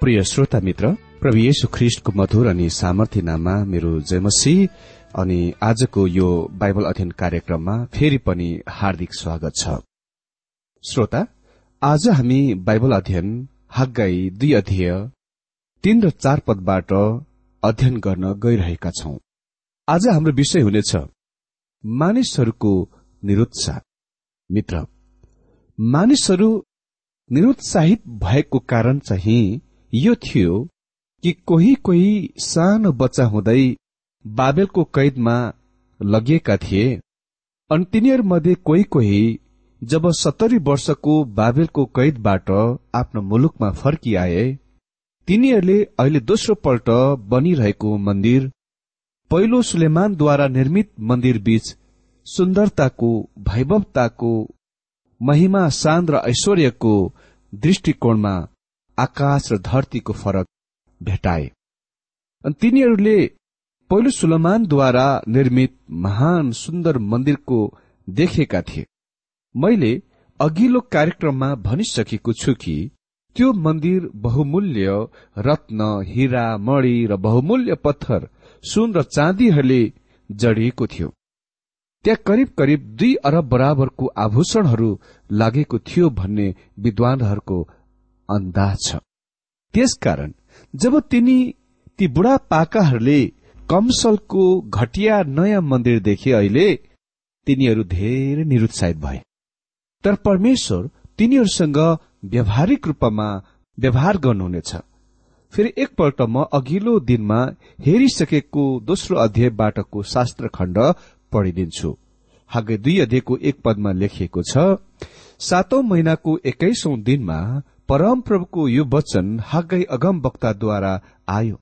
प्रिय श्रोता मित्र प्रभु येशु ख्रिष्टको मधुर अनि सामर्थ्य नाममा मेरो जयमसी अनि आजको यो बाइबल अध्ययन कार्यक्रममा फेरि पनि हार्दिक स्वागत छ। श्रोता आज हामी बाइबल अध्ययन हग्गाई दुई अध्यय तीन र चार पदबाट अध्ययन गर्न गइरहेका छौं। आज हाम्रो विषय हुनेछ मानिसहरूको निरुत्साह। मित्र मानिसहरू निरुत्साहित भएको कारण चाहिँ यो थियो कि कोही कोही सानो बच्चा हुँदै बाबेलको कैदमा लगिएका थिए। अनि तिनीहरूमध्ये कोही कोही जब सत्तरी वर्षको बाबेलको कैदबाट आफ्नो मुलुकमा फर्किआए तिनीहरूले अहिले दोस्रो पल्ट बनिरहेको मन्दिर पहिलो सुलेमानद्वारा निर्मित मन्दिर बीच सुन्दरताको वैभवताको महिमा शान र ऐश्वर्यको दृष्टिकोणमा आकाश र धरतीको फरक भेटाए। अनि तिनीहरूले पहिलो सुलमानद्वारा निर्मित महान सुन्दर मन्दिरको देखेका थिए। मैले अघिल्लो कार्यक्रममा भनिसकेको छु कि त्यो मन्दिर बहुमूल्य रत्न हिरा मणि र बहुमूल्य पत्थर सुन र चाँदीहरूले जडिएको थियो। त्यहाँ करिब करिब दुई अरब बराबरको आभूषणहरू लागेको थियो भन्ने विद्वानहरूको अन्दाज छ। त्यसकारण जब तिनी ती बुढा पाकाहरूले कमसलको घटिया नयाँ मन्दिर देखे अहिले तिनीहरू धेरै निरुत्साहित भए। तर परमेश्वर तिनीहरूसँग व्यावहारिक रूपमा व्यवहार गर्नुहुनेछ। फेरि एकपल्ट म अघिल्लो दिनमा हेरिसकेको दोस्रो अध्यायबाटको शास्त्र खण्ड पढिदिन्छु। हागे दुई अध्यायको एक पदमा लेखिएको छ सातौं महिनाको एक्काइसौं दिनमा परमप्रभुको यो वचन हागै अगम वक्ताद्वारा आयो।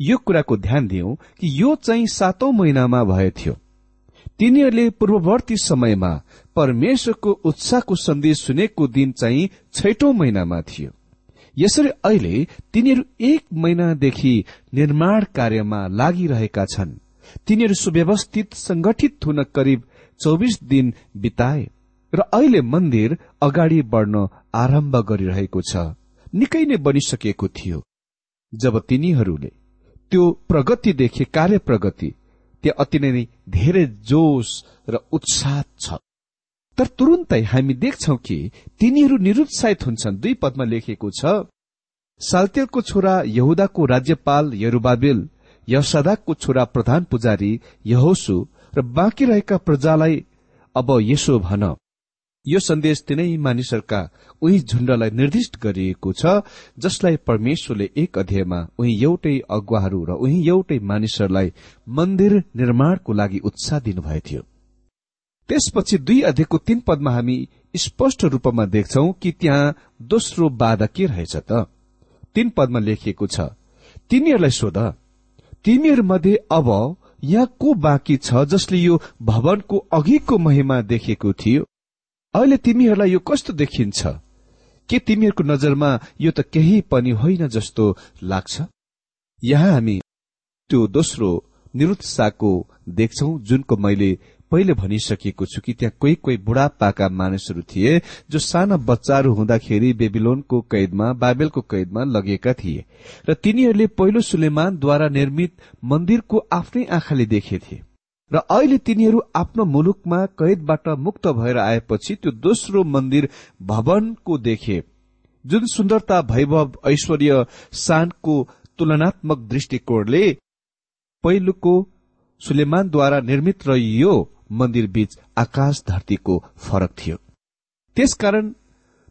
यो कुराको ध्यान दिउ कि यो चाहिँ सातौं महिनामा भएथ्यो तिनीहरूले पूर्ववर्ती समयमा परमेश्वरको उत्साहको सन्देश सुनेको दिन चाहिँ छैटौं महिनामा थियो। यसरी अहिले तिनीहरू एक महिनादेखि निर्माण कार्यमा लागिरहेका छन्। तिनीहरू सुव्यवस्थित संगठित हुन करिब चौबिस दिन बिताए। र अहिले मन्दिर अगाडि बढ्न आरम्भ गरिरहेको छ। निकै नै बनिसकेको थियो। जब तिनीहरूले त्यो प्रगति देखे कार्य प्रगति त्यहाँ अति नै धेरै जोस र उत्साह छ। तर तुरुन्तै हामी देख्छौ कि तिनीहरू निरुत्साहित हुन्छन्। दुई पदमा लेखिएको छ साल्तेलको छोरा यहुदाको राज्यपाल यरुबाबेल यसदाको छोरा प्रधान पुजारी यहोसु र बाँकी रहेका प्रजालाई अब यसो भन। यो सन्देश तिनै मानिसहरूका उही झुण्डलाई निर्दिष्ट गरिएको छ जसलाई परमेश्वरले एक अध्यायमा उही एउटै अगुवाहरू र उही एउटै मानिसहरूलाई मन्दिर निर्माणको लागि उत्साह दिनुभएको थियो। त्यसपछि दुई अध्यायको तीन पदमा हामी स्पष्ट रूपमा देख्छौ कि त्यहाँ दोस्रो बाधा के रहेछ त। तीन पदमा लेखिएको छ तिनीहरूलाई सोध तिमीहरूमध्ये अब यहाँ को बाँकी छ जसले यो भवनको अघिको महिमा देखेको थियो? अहिले तिमीहरूलाई यो कस्तो देखिन्छ? के तिमीहरूको नजरमा यो त केही पनि होइन जस्तो लाग्छ? यहाँ हामी त्यो दोस्रो निरुत्साहको देख्छौ जुनको मैले पहिले भनिसकेको छु कि त्यहाँ कोही कोही बुढापाका मानिसहरू थिए जो साना बच्चाहरू हुँदाखेरि बेबिलोनको कैदमा बाबेलको कैदमा लगेका थिए। र तिनीहरूले पहिलो सुलेमानद्वारा निर्मित मन्दिरको आफ्नै आँखाले देखेथे र अहिले तिनीहरू आफ्नो मुलुकमा कैदबाट मुक्त भएर आएपछि त्यो दोस्रो मन्दिर भवनको देखे। जुन सुन्दरता वैभव ऐश्वर्य शानको तुलनात्मक दृष्टिकोणले पहिलोको सुलेमानद्वारा निर्मित र यो मन्दिर बीच आकाश धरतीको फरक थियो। त्यसकारण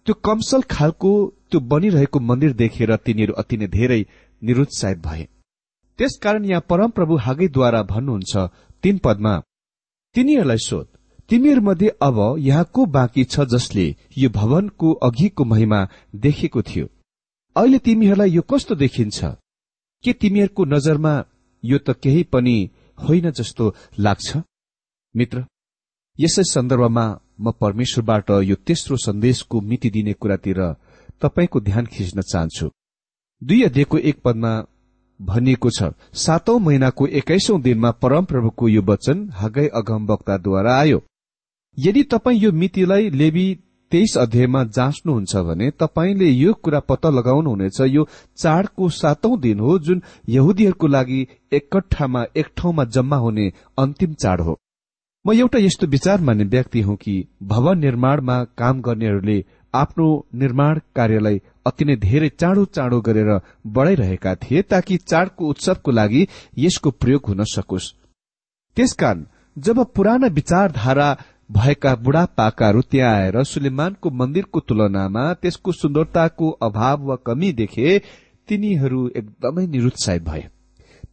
त्यो कमसल खालको त्यो बनिरहेको मन्दिर देखेर तिनीहरू अति नै धेरै निरुत्साहित भए। त्यसकारण यहाँ परमप्रभु हागैद्वारा भन्नुहुन्छ तीन पदमा तिनीहरूलाई सोध तिमीहरूमध्ये अब यहाँ को बाँकी छ जसले यो भवनको अघिको महिमा देखेको थियो। अहिले तिमीहरूलाई यो कस्तो देखिन्छ? के तिमीहरूको नजरमा यो त केही पनि होइन जस्तो लाग्छ? मित्र यसै सन्दर्भमा म परमेश्वरबाट यो तेस्रो सन्देशको मिति दिने कुरातिर तपाईँको ध्यान खिच्न चाहन्छु। दुई अध्ययको एक पदमा भनिएको छ सातौं महिनाको एक्काइसौं दिनमा परमप्रभुको यो वचन हागै अगम वक्ताद्वारा आयो। यदि तपाईँ यो मितिलाई लेबी तेइस अध्यायमा जाँच्नुहुन्छ भने तपाईँले यो कुरा पत्ता लगाउनुहुनेछ यो चाडको सातौं दिन हो जुन यहुदीहरूको लागि एकट्ठामा एक ठाउँमा जम्मा हुने अन्तिम चाड हो। म एउटा यस्तो विचार मान्ने व्यक्ति हुँ कि भवन निर्माणमा काम गर्नेहरूले आफ्नो निर्माण कार्यलाई अति नै धेरै चाँडो चाँडो गरेर बढ़ाइरहेका थिए ताकि चाडको उत्सवको लागि यसको प्रयोग हुन सकोस्। त्यसकारण जब पुराना विचारधारा भएका बुढापाकाहरू त्यहाँ आएर सुलेमानको मन्दिरको तुलनामा त्यसको सुन्दरताको अभाव वा कमी देखे तिनीहरू एकदमै निरुत्साहित भए।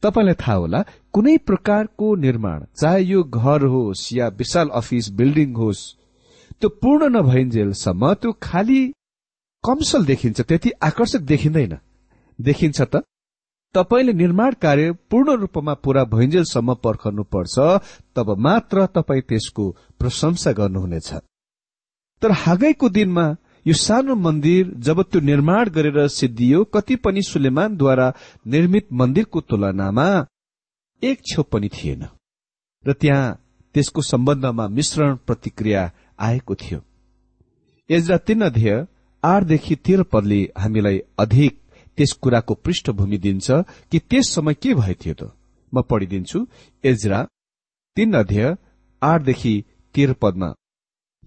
तपाईँलाई थाहा होला कुनै प्रकारको निर्माण चाहे यो घर होस् या विशाल अफिस बिल्डिङ होस् त्यो पूर्ण नभइन्जेलसम्म त्यो खालि कमसल देखिन्छ त्यति आकर्षक देखिँदैन। देखिन्छ त तपाईँले निर्माण कार्य पूर्ण रूपमा पूरा भइन्जेलसम्म पर्खनुपर्छ तब मात्र तपाईँ त्यसको प्रशंसा गर्नुहुनेछ। तर हागैको दिनमा यो सानो मन्दिर जब त्यो निर्माण गरेर सिद्धियो कति पनि सुलेमानद्वारा निर्मित मन्दिरको तुलनामा एक छेउ पनि थिएन। र त्यहाँ त्यसको सम्बन्धमा मिश्रण प्रतिक्रिया आएको थियो। एजरा तीन अध्यय आठदेखि तेह्र पदले हामीलाई अधिक त्यस कुराको पृष्ठभूमि दिन्छ कि त्यस समय के भएको थियो त? म पढिदिन्छु। एजरा तीन अध्यय आठदेखि तेह्र पदमा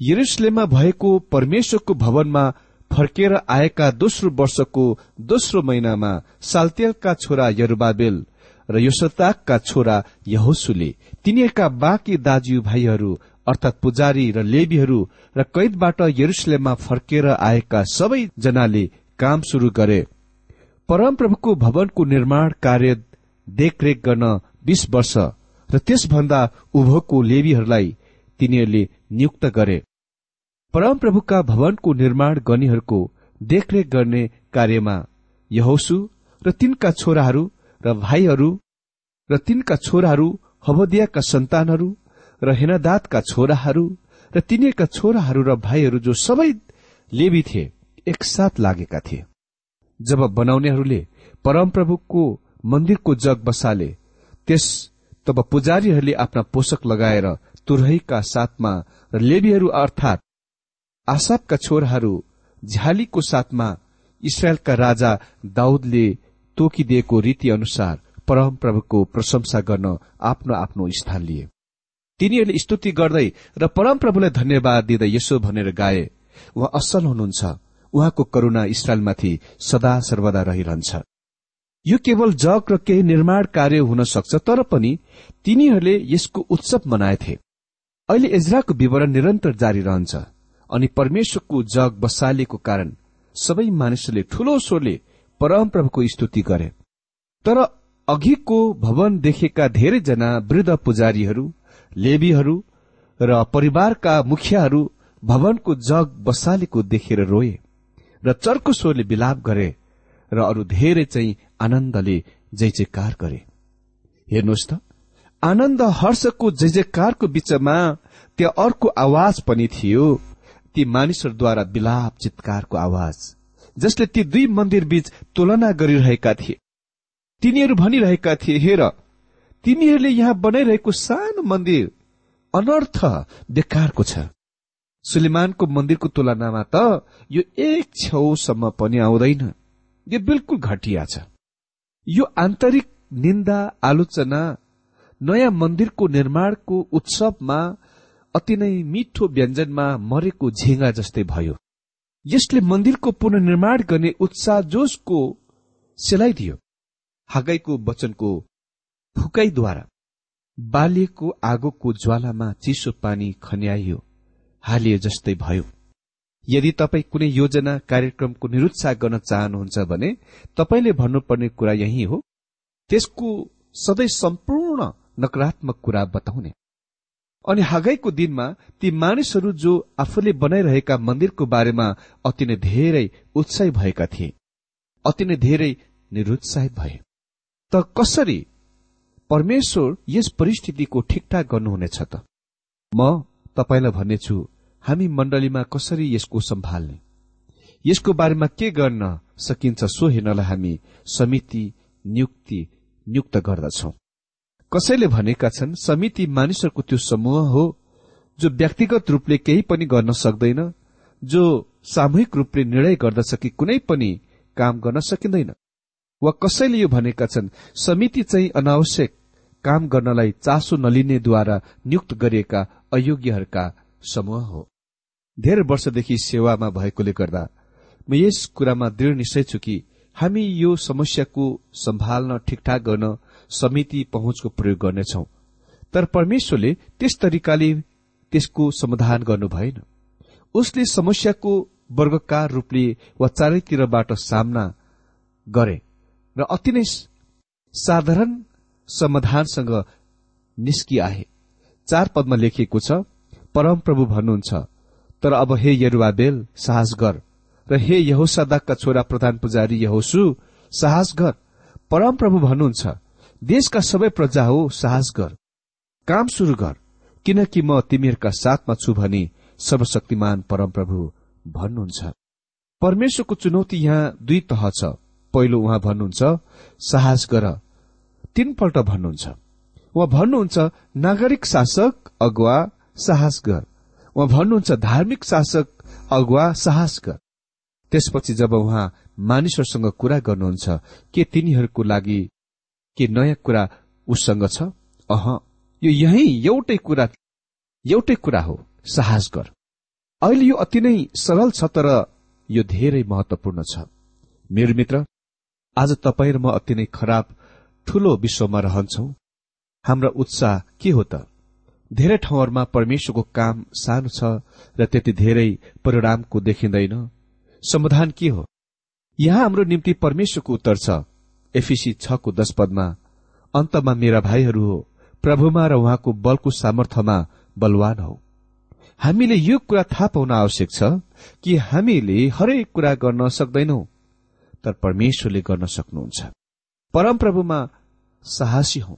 यरुसलेममा भएको परमेश्वरको भवनमा फर्केर आएका दोस्रो वर्षको दोस्रो महिनामा साल्तेलका छोरा यरुबाबेल र योसताकका छोरा यहोसुले तिनीहरूका बाँकी दाजुभाइहरू अर्थात पुजारी र लेबीहरू र कैदबाट यरुसलेममा फर्केर आएका सबै जनाले काम शुरू गरे। परमप्रभुको भवनको निर्माण कार्य देखरेख गर्न बीस वर्ष र त्यसभन्दा उभोको लेबीहरूलाई तिनीहरूले नियुक्त गरे। परमप्रभुका भवनको निर्माण गर्नेहरूको देखरेख गर्ने कार्यमा यहोसु र तिनका छोराहरू र भाइहरू र तिनका छोराहरू हवदियाका सन्तानहरू र हेनादातका छोराहरू र तिनीहरूका छोराहरू र भाइहरू जो सबै लेबी थिए एकसाथ लागेका थिए। जब बनाउनेहरूले परमप्रभुको मन्दिरको जग बसाले त्यस तब पुजारीहरूले आफ्ना पोषक लगाएर तुरहीका साथमा र लेबीहरू अर्थात आसापका छोराहरू झ्यालीको साथमा इसरायलका राजा दाउदले तोकिदिएको रीति अनुसार परमप्रभुको प्रशंसा गर्न आफ्नो आफ्नो स्थान लिए। तिनीहरूले स्तुति गर्दै र परमप्रभुलाई धन्यवाद दिँदै यसो भनेर गाए उहाँ असल हुनुहुन्छ। उहाँको करूणा इसरायलमाथि सदा सर्वदा रहिरहन्छ। यो केवल जग र केही निर्माण कार्य हुन सक्छ तर पनि तिनीहरूले यसको उत्सव मनाएथे अहिले एजराको विवरण निरन्तर जारी रहन्छ अनि परमेश्वरको जग बसालिएको कारण सबै मानिसहरूले ठूलो स्वरले परमप्रभुको स्तुति गरे। तर अघिको भवन देखेका धेरैजना वृद्ध पुजारीहरू लेबीहरू र परिवारका मुखियाहरू भवनको जग बसालेको देखेर रोए र चर्को स्वरले विलाप गरे र अरू धेरै चाहिँ आनन्दले जय जयकार गरे। हेर्नुहोस् त आनन्द हर्षको जय जयकारको बीचमा त्यहाँ अर्को आवाज पनि थियो ती मानिसहरूद्वारा विलाप चितकारको आवाज जसले ती दुई मन्दिर बीच तुलना गरिरहेका थिए। तिनीहरू भनिरहेका थिए हेर तिमीहरूले यहाँ बनाइरहेको सानो मन्दिर अनर्थ बेकारको छ। सुलेमानको मन्दिरको तुलनामा त यो एक छेउसम्म पनि आउँदैन। यो बिल्कुल घटिया छ। यो आन्तरिक निन्दा आलोचना नयाँ मन्दिरको निर्माणको उत्सवमा अति नै मिठो व्यञ्जनमा मरेको झिङ्गा जस्तै भयो। यसले मन्दिरको पुननिर्माण गर्ने उत्साह जोसको सेलाइदियो। हागैको वचनको फुकाईद्वारा बालिएको आगोको ज्वालामा चिसो पानी खन्याइयो। हालिए जस्तै भयो। यदि तपाईँ कुनै योजना कार्यक्रमको निरुत्साह गर्न चाहनुहुन्छ भने तपाईँले भन्नुपर्ने कुरा यही हो। त्यसको सधैँ सम्पूर्ण नकारात्मक कुरा बताउने। अनि हागैको दिनमा ती मानिसहरू जो आफूले बनाइरहेका मन्दिरको बारेमा अति नै धेरै उत्साही भएका थिए। अति नै धेरै निरुत्साहित भए। त कसरी परमेश्वर यस परिस्थितिको ठिकठाक गर्नुहुनेछ त। म तपाईँलाई भन्नेछु हामी मण्डलीमा कसरी यसको सम्हाल्ने यसको बारेमा के गर्न सकिन्छ सो हेर्नलाई हामी समिति नियुक्ति नियुक्त गर्दछौं। कसैले भनेका छन् समिति मानिसहरूको त्यो समूह हो जो व्यक्तिगत रूपले केही पनि गर्न सक्दैन जो सामूहिक रूपले निर्णय गर्दछ कि कुनै पनि काम गर्न सकिँदैन। वा कसैले यो भनेका छन् समिति चाहिँ अनावश्यक काम गर्नलाई चासो नलिनेद्वारा नियुक्त गरिएका अयोग्यहरूका समूह हो। धेरै वर्षदेखि सेवामा भएकोले गर्दा म यस कुरामा दृढ निश्चय छु कि हामी यो समस्याको सम्हाल्न ठिकठाक गर्न समिति पहुँचको प्रयोग गर्नेछौ। तर परमेश्वरले त्यस तरिकाले त्यसको समाधान गर्नु भएन। उसले समस्याको वर्गकार रूपले वा चारैतिरबाट सामना गरे र अति नै साधारण समाधानसँग निस्किआए चार पदमा लेखिएको छ परमप्रभु भन्नुहुन्छ तर अब हे यरुवाबेल साहस गर। र हे यहोसादाकका छोरा प्रधान पुजारी यहोसु साहस गर। परमप्रभु भन्नुहुन्छ देशका सबै प्रजा हो साहस गर। काम शुरू गर। किनकि म तिमीहरूका साथमा छु भनी सर्वशक्तिमान परमप्रभु भन्नुहुन्छ। परमेश्वरको चुनौती यहाँ दुई तह छ। पहिलो उहाँ भन्नुहुन्छ साहस गर। तीनपल्ट भन्नुहुन्छ। उहाँ भन्नुहुन्छ नागरिक शासक अगुवा साहस गर उहाँ भन्नुहुन्छ धार्मिक शासक अगुवा साहस गर त्यसपछि जब उहाँ मानिसहरूसँग कुरा गर्नुहुन्छ के तिनीहरूको लागि के नयाँ कुरा उसँग छ? अह यो यही एउटै कुरा एउटै कुरा हो साहस गर अहिले यो अति नै सरल छ तर यो धेरै महत्वपूर्ण छ। मेरो मित्र आज तपाईँ र म अति नै खराब ठूलो विश्वमा रहन्छौ। हाम्रा उत्साह के हो त? धेरै ठाउँहरूमा परमेश्वरको काम सानो छ र त्यति धेरै परिणामको देखिँदैन। समाधान के हो? यहाँ हाम्रो निम्ति परमेश्वरको उत्तर छ। एफिसी छको दश पदमा अन्तमा मेरा भाइहरू हो प्रभुमा र उहाँको बलको सामर्थ्यमा बलवान हौ। हामीले यो कुरा थाहा पाउन आवश्यक छ कि हामीले हरेक कुरा गर्न सक्दैनौ तर परमेश्वरले गर्न सक्नुहुन्छ। परमप्रभुमा साहसी हौ।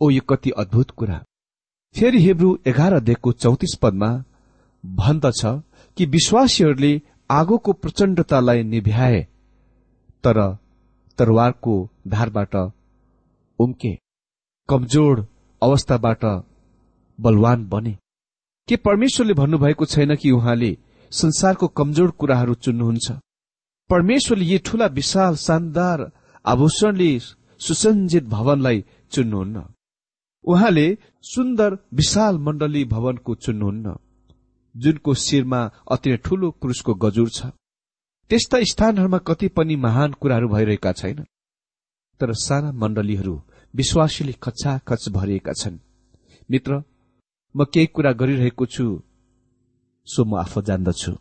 ओ यो कति अद्भुत कुरा। फेरि हेब्रू एघार अध्ययको चौतिस पदमा भन्दछ कि विश्वासीहरूले आगोको प्रचण्डतालाई निभ्याए तर तरवारको धारबाट उम्के कमजोर अवस्थाबाट बलवान बने। के परमेश्वरले भन्नुभएको छैन कि उहाँले संसारको कमजोर कुराहरू चुन्नुहुन्छ? परमेश्वरले यी ठूला विशाल शानदार आभूषणले सुसञ्जित भवनलाई चुन्नुहुन्न। उहाँले सुन्दर विशाल मण्डली भवनको चुन्नुहुन्न जुनको शिरमा अति नै ठूलो क्रुसको गजुर छ। त्यस्ता स्थानहरूमा कति पनि महान कुराहरू भइरहेका छैन तर साना मण्डलीहरू विश्वासीले खच भरिएका छन्। मित्र म केही कुरा गरिरहेको छु सो म आफू जान्दछु।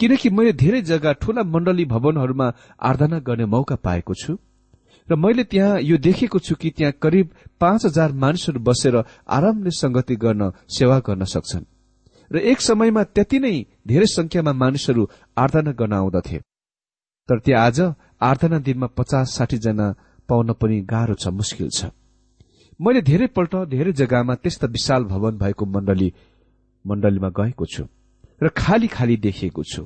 किनकि मैले धेरै जग्गा ठूला मण्डली भवनहरूमा आराधना गर्ने मौका पाएको छु। र मैले त्यहाँ यो देखेको छु कि त्यहाँ करिब पाँच हजार मानिसहरू बसेर आरामले संगति गर्न सेवा गर्न सक्छन्। र एक समयमा त्यति नै धेरै संख्यामा मानिसहरू आराधना गर्न आउँदथे। तर त्यहाँ आज आराधना दिनमा पचास साठी जना पाउन पनि गाह्रो छ मुस्किल छ। मैले धेरैपल्ट धेरै जग्गामा त्यस्ता विशाल भवन भएको मण्डली मण्डलीमा गएको छु। र खाली खाली देखिएको छु।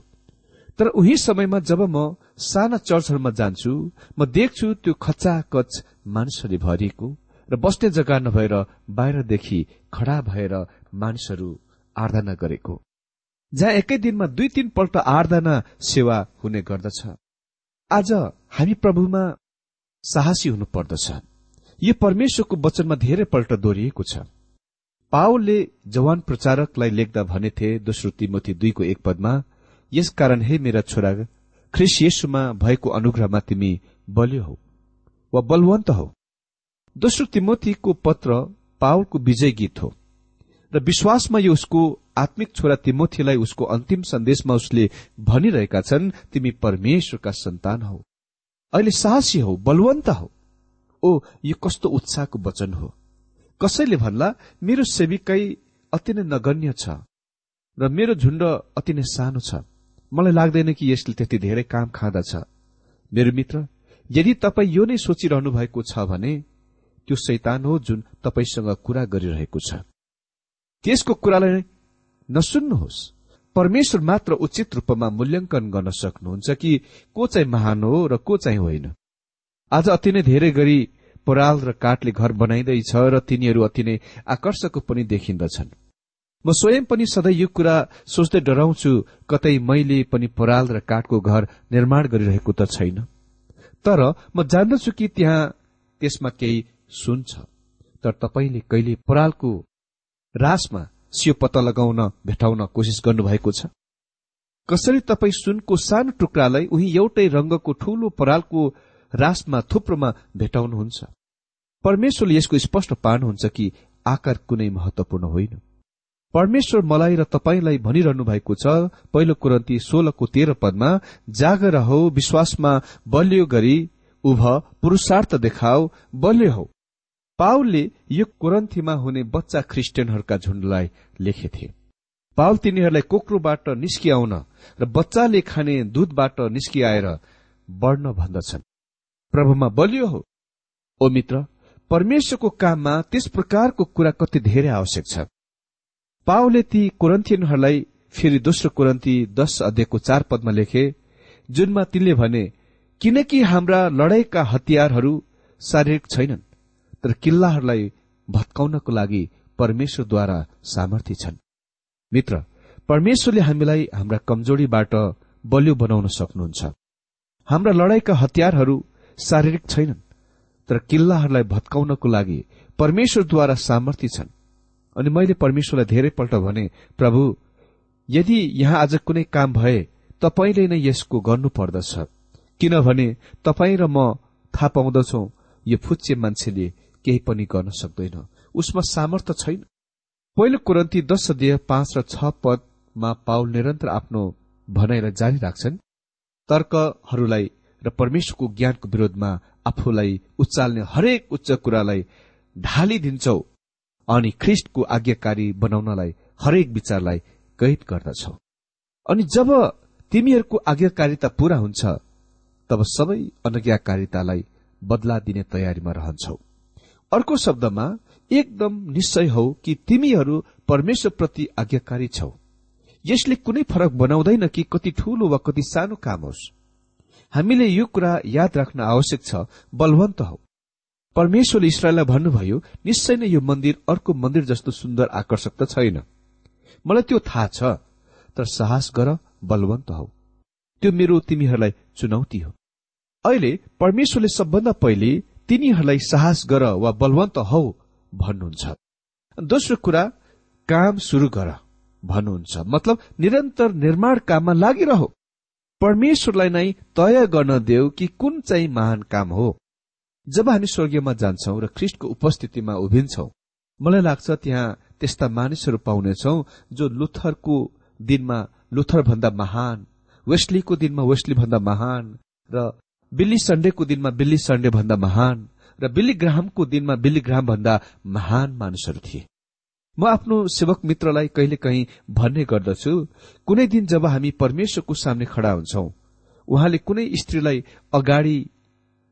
तर उही समयमा जब म साना चर्चहरूमा जान्छु म देख्छु त्यो खचाकच मानिसहरूले भरिएको र बस्ने जग्गा नभएर बाहिरदेखि खडा भएर मानिसहरू आराधना गरेको। जहाँ एकै दिनमा दुई तीनपल्ट आराधना सेवा हुने गर्दछ। आज हामी प्रभुमा साहसी हुनु पर्दछ यो परमेश्वरको वचनमा धेरैपल्ट दोहोरिएको छ। पावलले जवान प्रचारकलाई लेख्दा भनेथे दोस्रो तिमोथी दुईको एक पदमा यसकारण हे मेरा छोरा ख्रिस येसुमा भएको अनुग्रहमा तिमी बलियो हौ वा बलवन्त हौ। दोस्रो तिमोथीको पत्र पावलको विजय गीत हो र विश्वासमा यो उसको आत्मिक छोरा तिमोथीलाई उसको अन्तिम सन्देशमा उसले भनिरहेका छन् तिमी परमेश्वरका सन्तान हौ। अहिले साहसी हौ बलवन्त हौ। ओ यो कस्तो उत्साहको वचन हो। कसैले भन्ला मेरो सेविकै अति नै नगण्य छ र मेरो झुण्ड अति नै सानो छ। मलाई लाग्दैन कि यसले त्यति धेरै काम खाँदछ। मेरो मित्र यदि तपाईँ यो नै सोचिरहनु भएको छ भने त्यो शैतान हो जुन तपाईँसँग कुरा गरिरहेको छ। त्यसको कुरालाई नसुन्नुहोस्। परमेश्वर मात्र उचित रूपमा मूल्याङ्कन गर्न सक्नुहुन्छ कि को चाहिँ महान हो र को चाहिँ होइन। आज अति नै धेरै गरी पराल र काठले घर बनाइँदैछ र तिनीहरू अति नै आकर्षक पनि देखिन्दछन्। म स्वयं पनि सधैँ यो कुरा सोच्दै डराउँछु कतै मैले पनि पराल र काठको घर निर्माण गरिरहेको त छैन। तर म जान्दछु कि त्यहाँ त्यसमा केही सुन छ। तर तपाईँले कहिले परालको रासमा सियो पत्ता लगाउन भेटाउन कोसिस गर्नुभएको छ? कसरी तपाईँ सुनको सानो टुक्रालाई उही एउटै रंगको ठूलो परालको रासमा थुप्रोमा भेटाउनुहुन्छ। परमेश्वरले यसको स्पष्ट पार्नुहुन्छ कि आकार कुनै महत्वपूर्ण होइन। परमेश्वर मलाई र तपाईँलाई भनिरहनु भएको छ पहिलो कुरन्ती सोह्रको तेह्र पदमा जागर हो विश्वासमा बलियो गरी उभ पुरूषार्थ देखाओ बलियो हो। पाउलले यो कुरन्थीमा हुने बच्चा ख्रिस्टियनहरूका झुण्डलाई लेखेथे पाउल तिनीहरूलाई कोक्रोबाट निस्किआउन र बच्चाले खाने दूधबाट निस्किआएर बढ्न भन्दछन्। प्रभुमा बलियो हो। ओ मित्र परमेश्वरको काममा त्यस प्रकारको कुरा कति धेरै आवश्यक छ। पाओले ती कुरन्थियनहरूलाई फेरि दोस्रो कुरन्ती दश अध्ययको चार पदमा लेखे जुनमा तिनले भने किनकि हाम्रा लडाईँका हतियारहरू शारीरिक छैनन् तर किल्लाहरूलाई भत्काउनको लागि परमेश्वरद्वारा सामर्थ्य छन्। मित्र परमेश्वरले हामीलाई हाम्रा कमजोरीबाट बलियो बनाउन सक्नुहुन्छ। हाम्रा लडाईँका हतियारहरू शारीरिक छैनन् तर किल्लाहरूलाई भत्काउनको लागि परमेश्वरद्वारा सामर्थ्य छन्। अनि मैले परमेश्वरलाई धेरैपल्ट भने प्रभु यदि यहाँ आज कुनै काम भए तपाईँले नै यसको गर्नु पर्दछ। किनभने तपाईँ र म थाहा पाउँदछौ यो फुच्चे मान्छेले केही पनि गर्न सक्दैन। उसमा सामर्थ्य छैन। पहिलो कुरन्ती दश अध्यय पाँच र छ पदमा पाउल निरन्तर आफ्नो भनाइलाई जारी राख्छन्। तर्कहरूलाई र परमेश्वरको ज्ञानको विरोधमा आफूलाई उचाल्ने हरेक उच्च कुरालाई ढालिदिन्छौ अनि ख्रिस्टको आज्ञाकारी बनाउनलाई हरेक विचारलाई कैद गर्दछौ। अनि जब तिमीहरूको आज्ञाकारिता पूरा हुन्छ तब सबै अनज्ञाकारितालाई बदला दिने तयारीमा रहन्छौ। अर्को शब्दमा एकदम निश्चय हौ कि तिमीहरू परमेश्वरप्रति आज्ञाकारी छौ। यसले कुनै फरक बनाउँदैन कि कति ठूलो वा कति सानो काम होस्। हामीले यो कुरा याद राख्न आवश्यक छ बलवन्त हौ। परमेश्वरले इसरायललाई भन्नुभयो निश्चय नै यो मन्दिर अर्को मन्दिर जस्तो सुन्दर आकर्षक त छैन। मलाई त्यो थाहा छ तर साहस गर बलवन्त हौ। त्यो मेरो तिमीहरूलाई चुनौती हो। अहिले परमेश्वरले सबभन्दा पहिले तिनीहरूलाई साहस गर वा बलवन्त हौ भन्नुहुन्छ। दोस्रो कुरा काम शुरू गर भन्नुहुन्छ। मतलब निरन्तर निर्माण काममा लागिरह। परमेश्वरलाई नै तय गर्न देऊ कि कुन चाहिँ महान काम हो? जब हामी स्वर्गीयमा जान्छौं र ख्रिस्टको उपस्थितिमा उभिन्छौं मलाई लाग्छ त्यहाँ त्यस्ता मानिसहरू पाउनेछौ जो लुथरको दिनमा लुथर भन्दा महान वेस्लीको दिनमा वेस्ली भन्दा महान र बिल्ली सण्डेको दिनमा बिल्ली सण्डे भन्दा महान र बिल्ली ग्राहमको दिनमा बिल्ली ग्राहम भन्दा महान मानिसहरू थिए। म आफ्नो सेवक मित्रलाई कहिले कहीँ भन्ने गर्दछु कुनै दिन जब हामी परमेश्वरको सामने खड़ा हुन्छौ उहाँले कुनै स्त्रीलाई अगाडि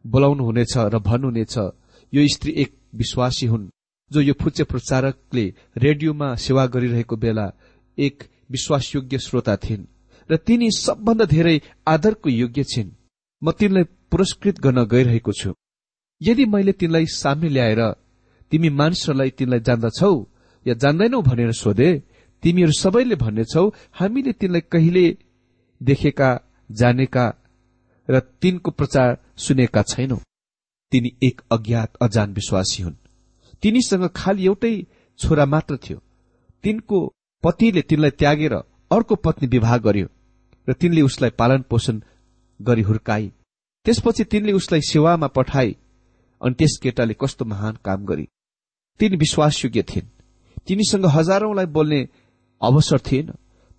बोलाउनुहुनेछ र भन्नुहुनेछ यो स्त्री एक विश्वासी हुन् जो यो फुच्चे प्रचारकले रेडियोमा सेवा गरिरहेको बेला एक विश्वासयोग्य श्रोता थिइन् र तिनी सबभन्दा धेरै आदरको योग्य छिन्। म तिनलाई पुरस्कृत गर्न गइरहेको छु। यदि मैले तिनलाई सामने ल्याएर तिमी मानिसहरूलाई तिनलाई जान्दछौ या जान्दैनौ भनेर सोधे तिमीहरू सबैले भन्नेछौ हामीले तिनलाई कहिले देखेका जानेका र तिनको प्रचार सुनेका छैनौ। तिनी एक अज्ञात अजान विश्वासी हुन्। तिनीसँग खालि एउटै छोरा मात्र थियो। तिनको पतिले तिनलाई त्यागेर अर्को पत्नी विवाह गर्यो र तिनले उसलाई पालन पोषण गरी हुर्काई। त्यसपछि तिनले उसलाई सेवामा पठाए अनि त्यस केटाले कस्तो महान काम गरी। तिनी विश्वासयोग्य थिइन्। तिनीसँग हजारौंलाई बोल्ने अवसर थिएन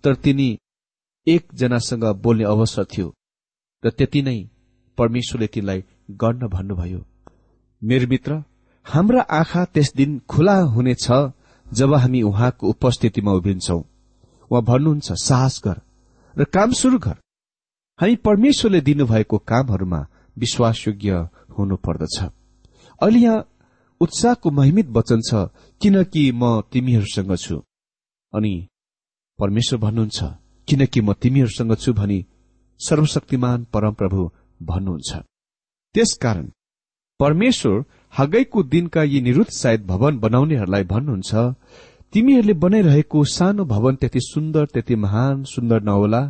तर तिनी एकजनासँग बोल्ने अवसर थियो र त्यति नै परमेश्वरले तिनलाई गर्न भन्नुभयो। मेरो मित्र हाम्रा आँखा त्यस दिन खुला हुनेछ जब हामी उहाँको उपस्थितिमा उभिन्छौ। उहाँ भन्नुहुन्छ साहस गर र काम शुरू गर। हामी परमेश्वरले दिनुभएको कामहरूमा विश्वासयोग्य हुनु पर्दछ अहिले यहाँ उत्साहको महिमित वचन छ किनकि म तिमीहरूसँग छु। अनि परमेश्वर भन्नुहुन्छ किनकि म तिमीहरूसँग छु भनी सर्वशक्तिमान परमप्रभु भन्नुहुन्छ। त्यसकारण परमेश्वर हगैको दिनका यी निरुत्साहित भवन बनाउनेहरूलाई भन्नुहुन्छ तिमीहरूले बनाइरहेको सानो भवन त्यति सुन्दर त्यति महान सुन्दर नहोला।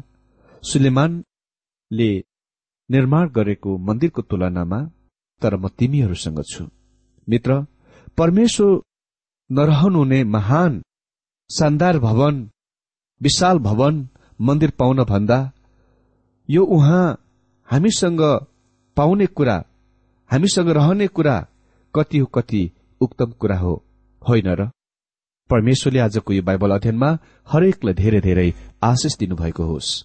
सुलेमानले निर्माण गरेको मन्दिरको तुलनामा तर म तिमीहरूसँग छु। मित्र परमेश्वर नरहनुहुने महान शानदार भवन विशाल भवन मन्दिर पाउन भन्दा यो उहाँ हामीसँग पाउने कुरा हामीसँग रहने कुरा कति हो कति उक्तम कुरा हो होइन र? परमेश्वरले आजको यो बाइबल अध्ययनमा हरेकलाई धेरै धेरै आशिष दिनुभएको होस्।